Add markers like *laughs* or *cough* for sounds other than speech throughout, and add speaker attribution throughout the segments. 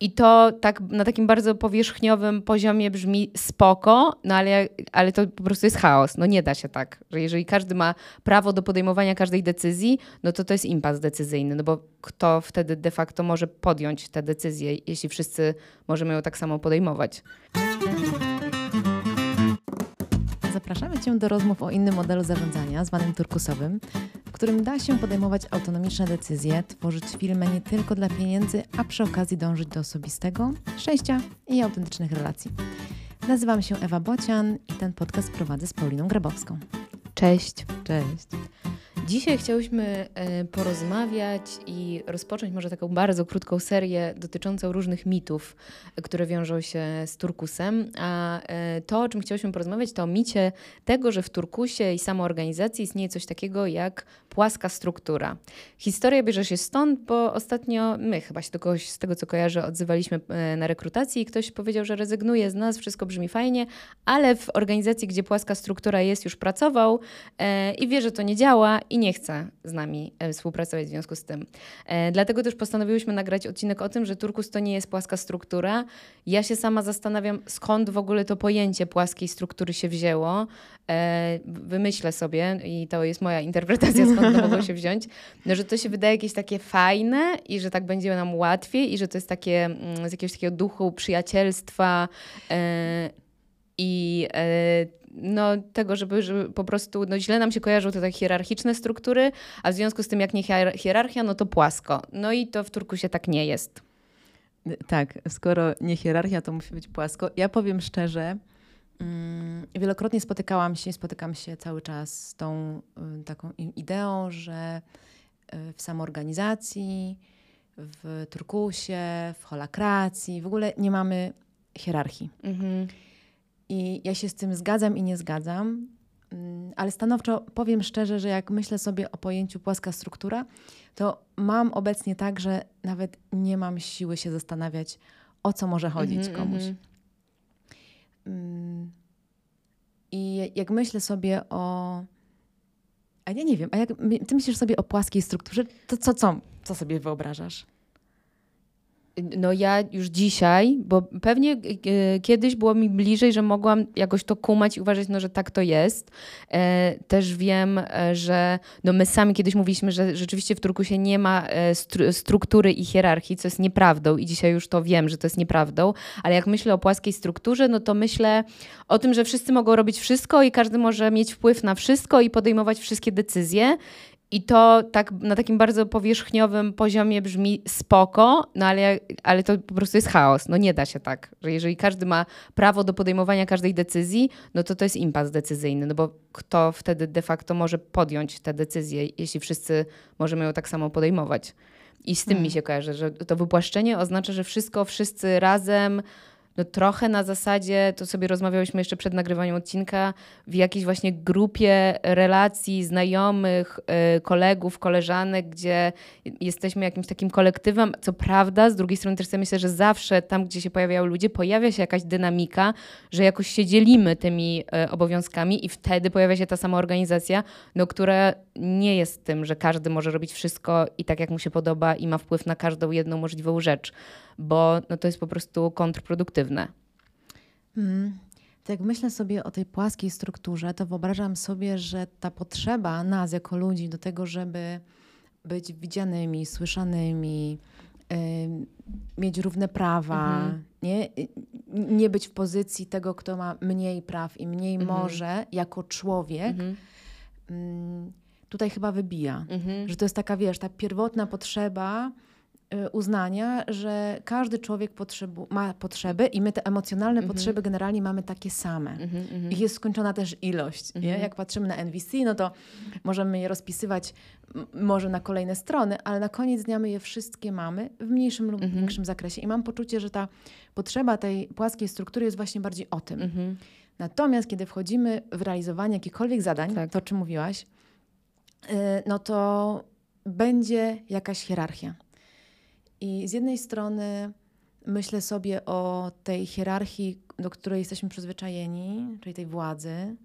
Speaker 1: I to tak na takim bardzo powierzchniowym poziomie brzmi spoko, no ale, ale to po prostu jest chaos. No nie da się tak, że jeżeli każdy ma prawo do podejmowania każdej decyzji, no to to jest impas decyzyjny, no bo kto wtedy de facto może podjąć tę decyzję, jeśli wszyscy możemy ją tak samo podejmować.
Speaker 2: Zapraszamy Cię do rozmów o innym modelu zarządzania, zwanym turkusowym, w którym da się podejmować autonomiczne decyzje, tworzyć filmy nie tylko dla pieniędzy, a przy okazji dążyć do osobistego, szczęścia i autentycznych relacji. Nazywam się Ewa Bocian i ten podcast prowadzę z Pauliną Grabowską.
Speaker 1: Cześć.
Speaker 2: Cześć.
Speaker 1: Dzisiaj chciałyśmy e, porozmawiać i rozpocząć może taką bardzo krótką serię dotyczącą różnych mitów, które wiążą się z turkusem. A e, to, o czym chciałyśmy porozmawiać, to o micie tego, że w turkusie i samoorganizacji istnieje coś takiego jak płaska struktura. Historia bierze się stąd, bo ostatnio my chyba się do kogoś z tego, co kojarzę, odzywaliśmy e, na rekrutacji i ktoś powiedział, że rezygnuje z nas, wszystko brzmi fajnie, ale w organizacji, gdzie płaska struktura jest, już pracował i wie, że to nie działa i nie chce z nami e, współpracować w związku z tym. E, dlatego też postanowiłyśmy nagrać odcinek o tym, że turkus to nie jest płaska struktura. Ja się sama zastanawiam, skąd w ogóle to pojęcie płaskiej struktury się wzięło. E, wymyślę sobie, i to jest moja interpretacja, skąd to mogło się wziąć, no, że to się wydaje jakieś takie fajne i że tak będzie nam łatwiej i że to jest takie mm, z jakiegoś takiego duchu przyjacielstwa i no, tego, żeby, żeby po prostu no, źle nam się kojarzą te tak hierarchiczne struktury, a w związku z tym, jak nie hierarchia, no to płasko. No i to w Turkusie tak nie jest.
Speaker 2: Tak, skoro nie hierarchia, to musi być płasko. Ja powiem szczerze, mm, wielokrotnie spotykałam się, spotykam się cały czas z tą y, taką ideą, że y, w samoorganizacji, w turkusie, w holakracji w ogóle nie mamy hierarchii. Mhm. I ja się z tym zgadzam i nie zgadzam, mm, ale stanowczo powiem szczerze, że jak myślę sobie o pojęciu płaska struktura, to mam obecnie tak, że nawet nie mam siły się zastanawiać, o co może chodzić mm -hmm, komuś. Mm. I jak myślę sobie o. A ja nie wiem, a jak ty myślisz sobie o płaskiej strukturze, to co, co, co sobie wyobrażasz?
Speaker 1: No ja już dzisiaj, bo pewnie e, kiedyś było mi bliżej, że mogłam jakoś to kumać i uważać, no, że tak to jest. E, też wiem, e, że no, my sami kiedyś mówiliśmy, że rzeczywiście w Turkusie nie ma stru struktury i hierarchii, co jest nieprawdą i dzisiaj już to wiem, że to jest nieprawdą, ale jak myślę o płaskiej strukturze, no to myślę o tym, że wszyscy mogą robić wszystko i każdy może mieć wpływ na wszystko i podejmować wszystkie decyzje i to tak na takim bardzo powierzchniowym poziomie brzmi spoko, no ale, ale to po prostu jest chaos. No nie da się tak, że jeżeli każdy ma prawo do podejmowania każdej decyzji, no to to jest impas decyzyjny, no bo kto wtedy de facto może podjąć tę decyzję, jeśli wszyscy możemy ją tak samo podejmować. I z tym hmm. mi się kojarzy, że to wypłaszczenie oznacza, że wszystko, wszyscy razem no trochę na zasadzie, to sobie rozmawiałyśmy jeszcze przed nagrywaniem odcinka, w jakiejś właśnie grupie relacji, znajomych, y, kolegów, koleżanek, gdzie jesteśmy jakimś takim kolektywem. Co prawda, z drugiej strony też myślę, że zawsze tam, gdzie się pojawiają ludzie, pojawia się jakaś dynamika, że jakoś się dzielimy tymi y, obowiązkami i wtedy pojawia się ta sama organizacja, no, która nie jest tym, że każdy może robić wszystko i tak, jak mu się podoba i ma wpływ na każdą jedną możliwą rzecz bo no to jest po prostu kontrproduktywne.
Speaker 2: Mm. Tak jak myślę sobie o tej płaskiej strukturze, to wyobrażam sobie, że ta potrzeba nas jako ludzi do tego, żeby być widzianymi, słyszanymi, yy, mieć równe prawa, mhm. nie? nie być w pozycji tego, kto ma mniej praw i mniej mhm. może jako człowiek, mhm. yy, tutaj chyba wybija. Mhm. Że to jest taka, wiesz, ta pierwotna potrzeba uznania, że każdy człowiek potrzebu, ma potrzeby i my te emocjonalne -hmm. potrzeby generalnie mamy takie same. Mm -hmm. Ich jest skończona też ilość. Mhm. Jak patrzymy na NVC, no to możemy je rozpisywać może na kolejne strony, ale na koniec dnia my je wszystkie mamy w mniejszym lub mhm. większym zakresie. I mam poczucie, że ta potrzeba tej płaskiej struktury jest właśnie bardziej o tym. Mhm. Natomiast kiedy wchodzimy w realizowanie jakichkolwiek zadań, tak. to o czym mówiłaś, y, no to będzie jakaś hierarchia. I z jednej strony myślę sobie o tej hierarchii, do której jesteśmy przyzwyczajeni, czyli tej władzy.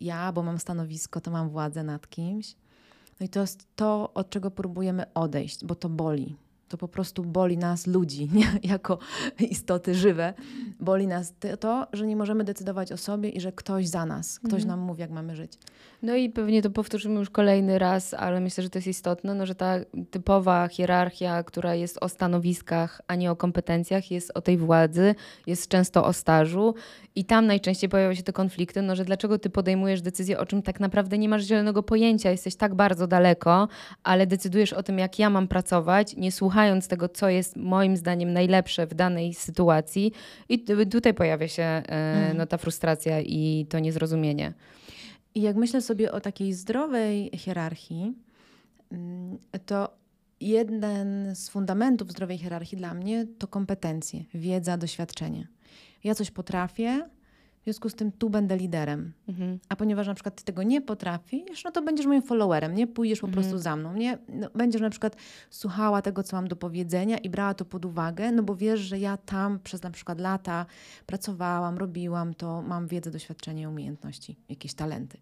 Speaker 2: Ja, bo mam stanowisko, to mam władzę nad kimś. No i to jest to, od czego próbujemy odejść, bo to boli. To po prostu boli nas ludzi, nie? *laughs* jako istoty żywe. Boli nas to, że nie możemy decydować o sobie i że ktoś za nas, ktoś mhm. nam mówi, jak mamy żyć.
Speaker 1: No i pewnie to powtórzymy już kolejny raz, ale myślę, że to jest istotne, no, że ta typowa hierarchia, która jest o stanowiskach, a nie o kompetencjach, jest o tej władzy, jest często o stażu i tam najczęściej pojawiają się te konflikty, no, że dlaczego ty podejmujesz decyzję, o czym tak naprawdę nie masz zielonego pojęcia, jesteś tak bardzo daleko, ale decydujesz o tym, jak ja mam pracować, nie słuchając tego, co jest moim zdaniem najlepsze w danej sytuacji i tutaj pojawia się e, mhm. no, ta frustracja i to niezrozumienie.
Speaker 2: I jak myślę sobie o takiej zdrowej hierarchii, mm, to jeden z fundamentów zdrowej hierarchii dla mnie to kompetencje, wiedza, doświadczenie. Ja coś potrafię, w związku z tym tu będę liderem. Mhm. A ponieważ na przykład ty tego nie potrafisz, no to będziesz moim followerem, nie pójdziesz po mhm. prostu za mną. Nie? No, będziesz na przykład słuchała tego, co mam do powiedzenia i brała to pod uwagę, no bo wiesz, że ja tam przez na przykład lata pracowałam, robiłam to, mam wiedzę, doświadczenie, umiejętności, jakieś talenty.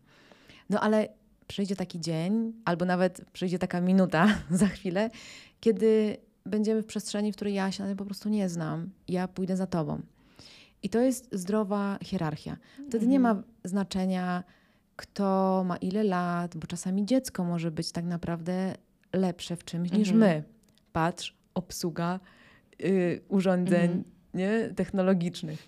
Speaker 2: No ale przyjdzie taki dzień, albo nawet przyjdzie taka minuta *laughs* za chwilę, kiedy będziemy w przestrzeni, w której ja się po prostu nie znam. Ja pójdę za tobą. I to jest zdrowa hierarchia. Wtedy mhm. nie ma mhm. znaczenia, kto ma ile lat, bo czasami dziecko może być tak naprawdę lepsze w czymś mhm. niż my. Patrz, obsługa y, urządzeń mhm. nie? technologicznych,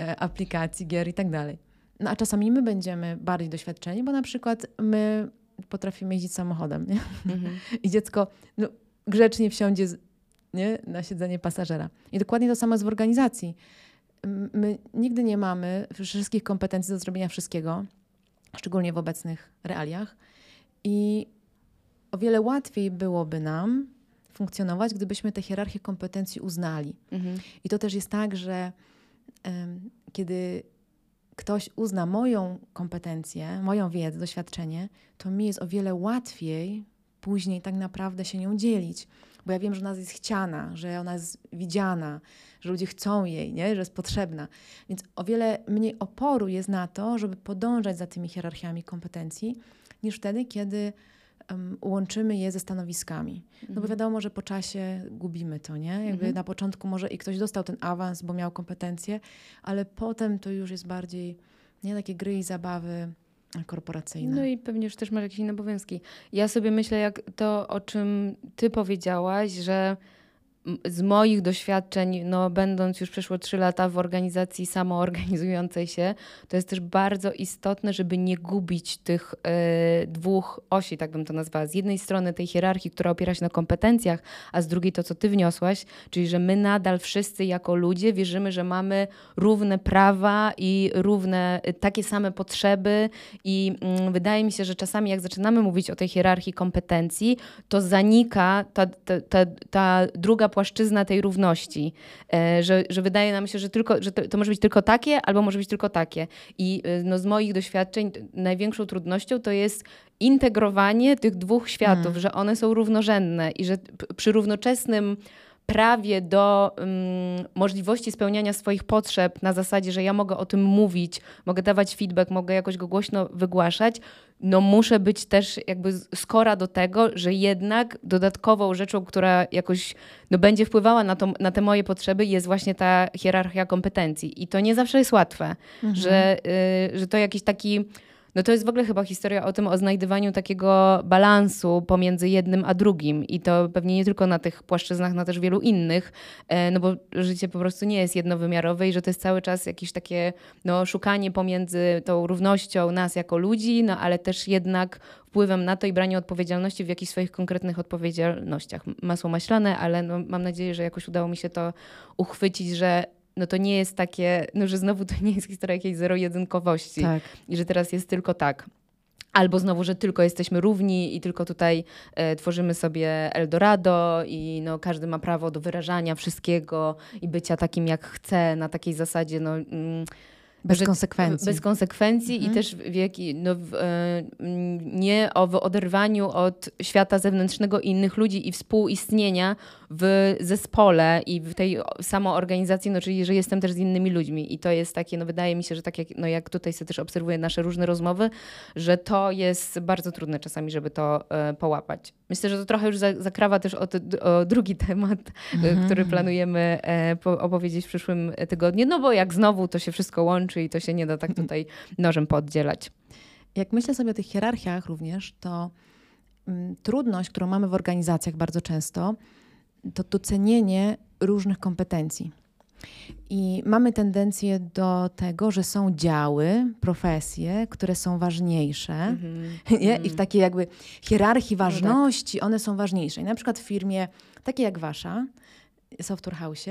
Speaker 2: e, aplikacji, gier i tak dalej. No a czasami my będziemy bardziej doświadczeni, bo na przykład my potrafimy jeździć samochodem, nie? Mhm. *laughs* I dziecko no, grzecznie wsiądzie z, nie? na siedzenie pasażera. I dokładnie to samo jest w organizacji my nigdy nie mamy wszystkich kompetencji do zrobienia wszystkiego, szczególnie w obecnych realiach. I o wiele łatwiej byłoby nam funkcjonować, gdybyśmy tę hierarchię kompetencji uznali. Mhm. I to też jest tak, że um, kiedy ktoś uzna moją kompetencję, moją wiedzę, doświadczenie, to mi jest o wiele łatwiej później tak naprawdę się nią dzielić bo ja wiem, że ona jest chciana, że ona jest widziana, że ludzie chcą jej, nie? że jest potrzebna. Więc o wiele mniej oporu jest na to, żeby podążać za tymi hierarchiami kompetencji, niż wtedy, kiedy um, łączymy je ze stanowiskami. No bo mhm. wiadomo, że po czasie gubimy to, nie? Jakby mhm. na początku może i ktoś dostał ten awans, bo miał kompetencje, ale potem to już jest bardziej nie takie gry i zabawy korporacyjne.
Speaker 1: No i pewnie już też masz jakieś inne obowiązki. Ja sobie myślę, jak to, o czym ty powiedziałaś, że z moich doświadczeń, no, będąc już przeszło trzy lata w organizacji samoorganizującej się, to jest też bardzo istotne, żeby nie gubić tych y, dwóch osi, tak bym to nazwała. Z jednej strony tej hierarchii, która opiera się na kompetencjach, a z drugiej to, co ty wniosłaś, czyli że my nadal wszyscy jako ludzie wierzymy, że mamy równe prawa i równe, y, takie same potrzeby i y, wydaje mi się, że czasami jak zaczynamy mówić o tej hierarchii kompetencji, to zanika ta, ta, ta, ta druga płaszczyzna tej równości, e, że, że wydaje nam się, że, tylko, że to, to może być tylko takie, albo może być tylko takie. I e, no, z moich doświadczeń największą trudnością to jest integrowanie tych dwóch światów, hmm. że one są równorzędne i że przy równoczesnym prawie do um, możliwości spełniania swoich potrzeb na zasadzie, że ja mogę o tym mówić, mogę dawać feedback, mogę jakoś go głośno wygłaszać, no muszę być też jakby skora do tego, że jednak dodatkową rzeczą, która jakoś no, będzie wpływała na, to, na te moje potrzeby, jest właśnie ta hierarchia kompetencji. I to nie zawsze jest łatwe, mhm. że, y, że to jakiś taki no to jest w ogóle chyba historia o tym, o znajdywaniu takiego balansu pomiędzy jednym a drugim. I to pewnie nie tylko na tych płaszczyznach, na też wielu innych, e, no bo życie po prostu nie jest jednowymiarowe i że to jest cały czas jakieś takie no, szukanie pomiędzy tą równością nas jako ludzi, no ale też jednak wpływem na to i branie odpowiedzialności w jakichś swoich konkretnych odpowiedzialnościach. Masło maślane, ale no, mam nadzieję, że jakoś udało mi się to uchwycić, że no to nie jest takie, no że znowu to nie jest historia jakiejś zero-jedynkowości tak. i że teraz jest tylko tak. Albo znowu, że tylko jesteśmy równi i tylko tutaj e, tworzymy sobie Eldorado i no, każdy ma prawo do wyrażania wszystkiego i bycia takim jak chce na takiej zasadzie, no, mm,
Speaker 2: Bez że, konsekwencji.
Speaker 1: Bez konsekwencji mhm. i też w jaki, no, w, e, nie o w oderwaniu od świata zewnętrznego i innych ludzi i współistnienia w zespole i w tej samoorganizacji, no, czyli że jestem też z innymi ludźmi. I to jest takie, no wydaje mi się, że tak jak, no, jak tutaj sobie też obserwuję nasze różne rozmowy, że to jest bardzo trudne czasami, żeby to e, połapać. Myślę, że to trochę już zakrawa też o, o drugi temat, e, mhm. który planujemy e, po, opowiedzieć w przyszłym tygodniu, no bo jak znowu to się wszystko łączy i to się nie da tak tutaj nożem poddzielać.
Speaker 2: Jak myślę sobie o tych hierarchiach również, to mm, trudność, którą mamy w organizacjach bardzo często, to docenienie różnych kompetencji. I mamy tendencję do tego, że są działy, profesje, które są ważniejsze mm-hmm. *laughs* nie? i w takiej jakby hierarchii ważności no tak. one są ważniejsze. I na przykład w firmie takiej jak wasza, Software House,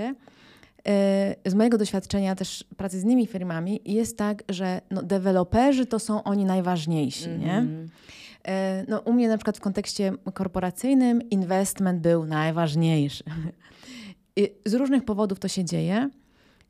Speaker 2: z mojego doświadczenia też pracy z innymi firmami jest tak, że no, deweloperzy to są oni najważniejsi, mm-hmm. nie? Mhm. E, no, u mnie na przykład w kontekście korporacyjnym investment był najważniejszy. Z różnych powodów to się dzieje.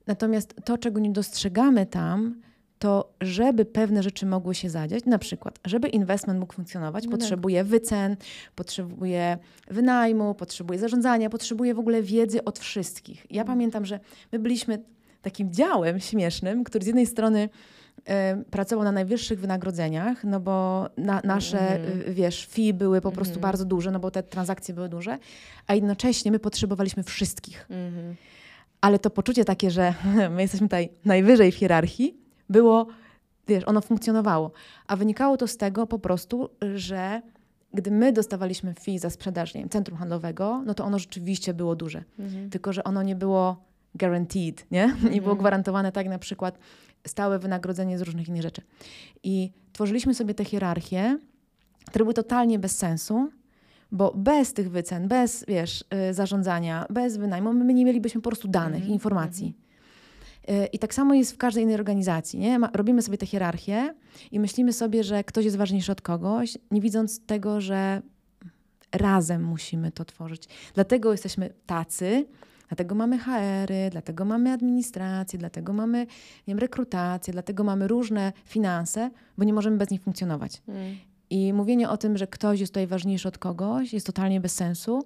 Speaker 2: Natomiast to, czego nie dostrzegamy tam, to żeby pewne rzeczy mogły się zadziać, na przykład, żeby investment mógł funkcjonować, no tak. potrzebuje wycen, potrzebuje wynajmu, potrzebuje zarządzania, potrzebuje w ogóle wiedzy od wszystkich. Ja pamiętam, że my byliśmy takim działem śmiesznym, który z jednej strony pracował na najwyższych wynagrodzeniach, no bo na, nasze, mm wiesz, fee były po prostu mm bardzo duże, no bo te transakcje były duże, a jednocześnie my potrzebowaliśmy wszystkich. Mm. Ale to poczucie takie, że *laughs* my jesteśmy tutaj najwyżej w hierarchii, było, wiesz, ono funkcjonowało. A wynikało to z tego po prostu, że gdy my dostawaliśmy fee za sprzedaż nie wiem, centrum handlowego, no to ono rzeczywiście było duże. Mhm. Tylko, że ono nie było guaranteed, nie? Mhm. Nie było gwarantowane tak na przykład stałe wynagrodzenie z różnych innych rzeczy. I tworzyliśmy sobie te hierarchie, które były totalnie bez sensu, bo bez tych wycen, bez, wiesz, y, zarządzania, bez wynajmu, my nie mielibyśmy po prostu danych, mhm. informacji. Mhm. Y, I tak samo jest w każdej innej organizacji. Nie? Robimy sobie tę hierarchię i myślimy sobie, że ktoś jest ważniejszy od kogoś, nie widząc tego, że razem musimy to tworzyć. Dlatego jesteśmy tacy, dlatego mamy HR-y, dlatego mamy administrację, dlatego mamy nie wiem, rekrutację, dlatego mamy różne finanse, bo nie możemy bez nich funkcjonować. Mm. I mówienie o tym, że ktoś jest tutaj ważniejszy od kogoś, jest totalnie bez sensu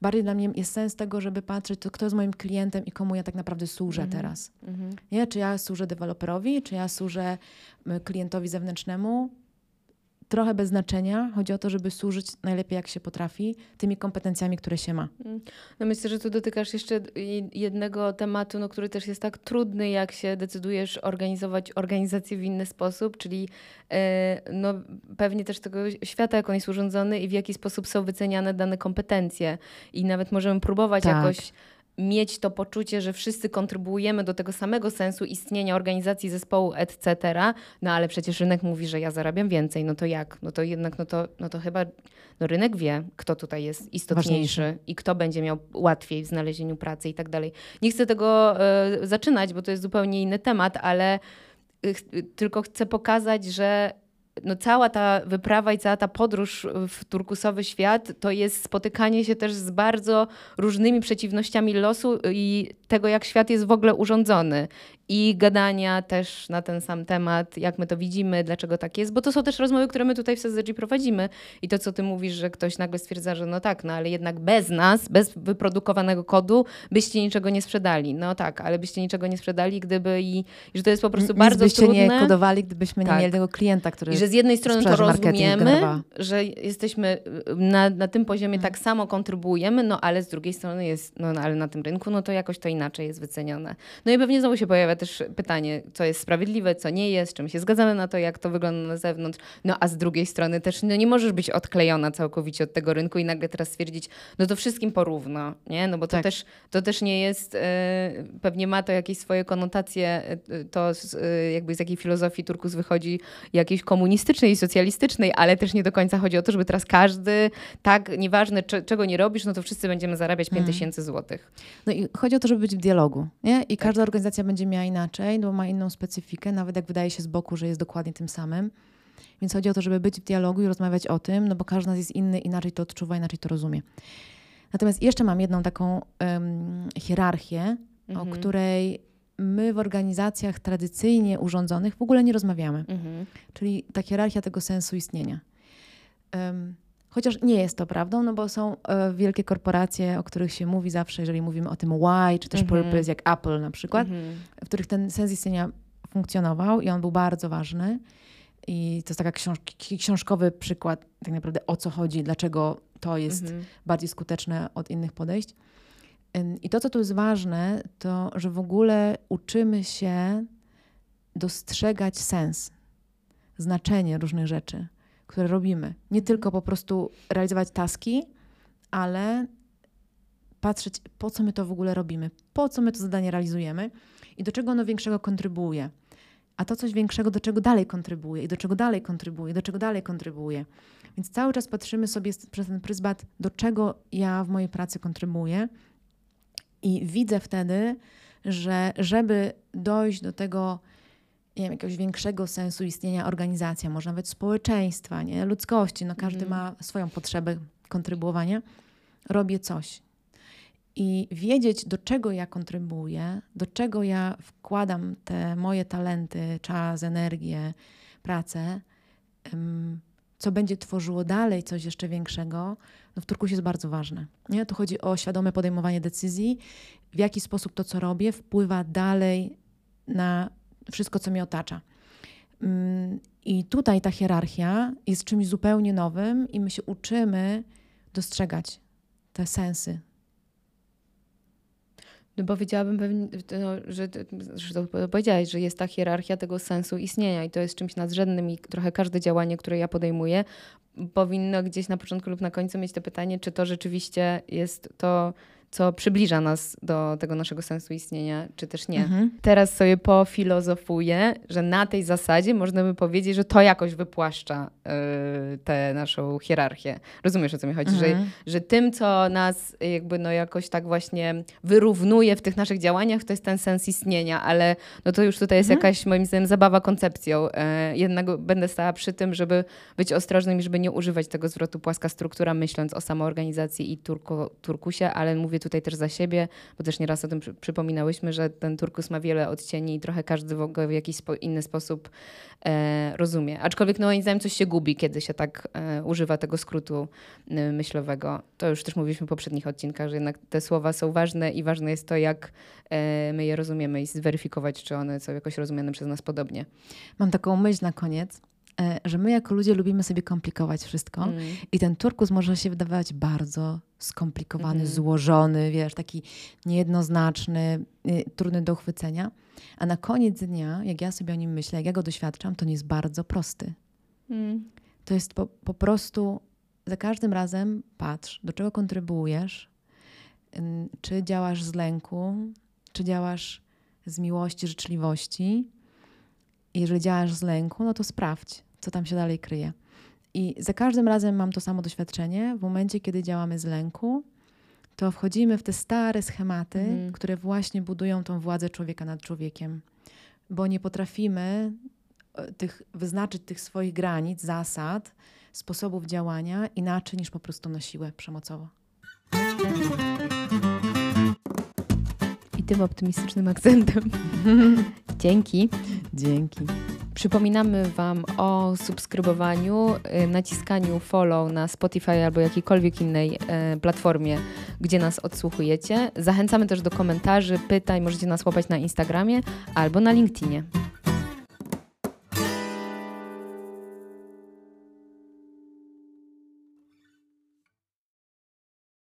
Speaker 2: bardziej dla mnie jest sens tego, żeby patrzeć, to kto jest moim klientem i komu ja tak naprawdę służę mm -hmm. teraz. Mm -hmm. Nie? Czy ja służę deweloperowi, czy ja służę klientowi zewnętrznemu, trochę bez znaczenia. Chodzi o to, żeby służyć najlepiej jak się potrafi, tymi kompetencjami, które się ma. Mm.
Speaker 1: No myślę, że tu dotykasz jeszcze jednego tematu, no, który też jest tak trudny, jak się decydujesz organizować organizację w inny sposób, czyli e, no, pewnie też tego świata, jak on jest urządzony i w jaki sposób są wyceniane dane kompetencje. I nawet możemy próbować tak. jakoś mieć to poczucie, że wszyscy kontrybuujemy do tego samego sensu istnienia organizacji, zespołu, etc., no ale przecież rynek mówi, że ja zarabiam więcej, no to jak? No to jednak, no to, no to chyba no rynek wie, kto tutaj jest istotniejszy Ważniejszy. i kto będzie miał łatwiej w znalezieniu pracy i tak dalej. Nie chcę tego y, zaczynać, bo to jest zupełnie inny temat, ale y, tylko chcę pokazać, że no cała ta wyprawa i cała ta podróż w turkusowy świat to jest spotykanie się też z bardzo różnymi przeciwnościami losu i tego, jak świat jest w ogóle urządzony i gadania też na ten sam temat, jak my to widzimy, dlaczego tak jest, bo to są też rozmowy, które my tutaj w SZG prowadzimy i to, co ty mówisz, że ktoś nagle stwierdza, że no tak, no ale jednak bez nas, bez wyprodukowanego kodu, byście niczego nie sprzedali. No tak, ale byście niczego nie sprzedali, gdyby i, i że to jest po prostu Nic bardzo
Speaker 2: byście
Speaker 1: trudne.
Speaker 2: nie kodowali, gdybyśmy tak. nie mieli tego klienta, który
Speaker 1: I że z jednej strony to rozumiemy, że jesteśmy na, na tym poziomie hmm. tak samo kontrybuujemy, no ale z drugiej strony jest, no, no ale na tym rynku, no to jakoś to inaczej jest wycenione. No i pewnie znowu się pojawia też pytanie, co jest sprawiedliwe, co nie jest, czy my się zgadzamy na to, jak to wygląda na zewnątrz. No a z drugiej strony też no, nie możesz być odklejona całkowicie od tego rynku i nagle teraz stwierdzić, no to wszystkim porówno, nie? No bo to, tak. też, to też nie jest, e, pewnie ma to jakieś swoje konotacje, e, to z, e, jakby z jakiej filozofii Turkus wychodzi, jakiejś komunistycznej i socjalistycznej, ale też nie do końca chodzi o to, żeby teraz każdy, tak, nieważne czego nie robisz, no to wszyscy będziemy zarabiać 5 mhm. tysięcy złotych.
Speaker 2: No i chodzi o to, żeby być w dialogu, nie? I tak. każda organizacja będzie miała inaczej, bo ma inną specyfikę, nawet jak wydaje się z boku, że jest dokładnie tym samym. Więc chodzi o to, żeby być w dialogu i rozmawiać o tym, no bo każdy z nas jest inny, inaczej to odczuwa, inaczej to rozumie. Natomiast jeszcze mam jedną taką um, hierarchię, mhm. o której my w organizacjach tradycyjnie urządzonych w ogóle nie rozmawiamy.
Speaker 1: Mhm.
Speaker 2: Czyli ta hierarchia tego sensu istnienia. Um, chociaż nie jest to prawdą, no bo są e, wielkie korporacje, o których się mówi zawsze, jeżeli mówimy o tym why, czy też
Speaker 1: Mhm.
Speaker 2: purpose, jak Apple na przykład,
Speaker 1: Mhm.
Speaker 2: w których ten sens istnienia funkcjonował i on był bardzo ważny. I to jest taki książ książkowy przykład tak naprawdę o co chodzi, dlaczego to jest
Speaker 1: Mhm.
Speaker 2: bardziej skuteczne od innych podejść. I to, co tu jest ważne, to, że w ogóle uczymy się dostrzegać sens, znaczenie różnych rzeczy, które robimy. Nie tylko po prostu realizować taski, ale patrzeć, po co my to w ogóle robimy, po co my to zadanie realizujemy i do czego ono większego kontrybuuje. A to coś większego, do czego dalej kontrybuuje i do czego dalej kontrybuuje, do czego dalej kontrybuuje. Więc cały czas patrzymy sobie przez ten pryzmat, do czego ja w mojej pracy kontrybuję. I widzę wtedy, że żeby dojść do tego, nie wiem, jakiegoś większego sensu istnienia organizacja, może nawet społeczeństwa, nie? ludzkości, no każdy
Speaker 1: Mhm.
Speaker 2: ma swoją potrzebę kontrybuowania, robię coś. I wiedzieć, do czego ja kontrybuję, do czego ja wkładam te moje talenty, czas, energię, pracę, co będzie tworzyło dalej coś jeszcze większego, no w turkusie jest bardzo ważne. Nie? Tu chodzi o świadome podejmowanie decyzji, w jaki sposób to, co robię, wpływa dalej na wszystko, co mnie otacza. Mm, I tutaj ta hierarchia jest czymś zupełnie nowym i my się uczymy dostrzegać te sensy.
Speaker 1: No bo wiedziałabym pewnie, no, że, że to że jest ta hierarchia tego sensu istnienia i to jest czymś nadrzędnym i trochę każde działanie, które ja podejmuję, powinno gdzieś na początku lub na końcu mieć to pytanie, czy to rzeczywiście jest to, co przybliża nas do tego naszego sensu istnienia, czy też nie.
Speaker 2: Mhm.
Speaker 1: Teraz sobie pofilozofuję, że na tej zasadzie można by powiedzieć, że to jakoś wypłaszcza yy, tę naszą hierarchię. Rozumiesz, o co mi chodzi? Że
Speaker 2: Mhm.
Speaker 1: że tym, co nas jakby no jakoś tak właśnie wyrównuje w tych naszych działaniach, to jest ten sens istnienia, ale no to już tutaj jest
Speaker 2: Mhm.
Speaker 1: jakaś moim zdaniem zabawa koncepcją. E, jednak będę stała przy tym, żeby być ostrożnym i żeby nie używać tego zwrotu płaska struktura, myśląc o samoorganizacji i turkusie, ale mówię tutaj też za siebie, bo też nieraz o tym przy, przypominałyśmy, że ten turkus ma wiele odcieni i trochę każdy ogóle w jakiś spo, inny sposób e, rozumie. Aczkolwiek no moim zdaniem coś się gubi, kiedy się tak e, używa tego skrótu y, myślowego. To już też mówiliśmy w poprzednich odcinkach, że jednak te słowa są ważne i ważne jest to, jak e, my je rozumiemy i zweryfikować, czy one są jakoś rozumiane przez nas podobnie.
Speaker 2: Mam taką myśl na koniec, e, że my jako ludzie lubimy sobie komplikować wszystko
Speaker 1: Mm.
Speaker 2: i ten turkus może się wydawać bardzo skomplikowany,
Speaker 1: Mhm.
Speaker 2: złożony, wiesz, taki niejednoznaczny, y, trudny do uchwycenia. A na koniec dnia, jak ja sobie o nim myślę, jak ja go doświadczam, to on jest bardzo prosty.
Speaker 1: Mm.
Speaker 2: To jest po, po prostu za każdym razem patrz, do czego kontrybuujesz, ym, czy działasz z lęku, czy działasz z miłości, życzliwości. I jeżeli działasz z lęku, no to sprawdź, co tam się dalej kryje. I za każdym razem mam to samo doświadczenie. W momencie, kiedy działamy z lęku, to wchodzimy w te stare schematy,
Speaker 1: Mhm.
Speaker 2: które właśnie budują tą władzę człowieka nad człowiekiem, bo nie potrafimy e, tych, wyznaczyć tych swoich granic, zasad, sposobów działania inaczej niż po prostu na siłę przemocowo.
Speaker 1: I tym optymistycznym akcentem. *laughs* Dzięki.
Speaker 2: Dzięki.
Speaker 1: Przypominamy Wam o subskrybowaniu, y, naciskaniu follow na Spotify albo jakiejkolwiek innej e, platformie, gdzie nas odsłuchujecie. Zachęcamy też do komentarzy, pytań. Możecie nas łapać na Instagramie albo na LinkedInie.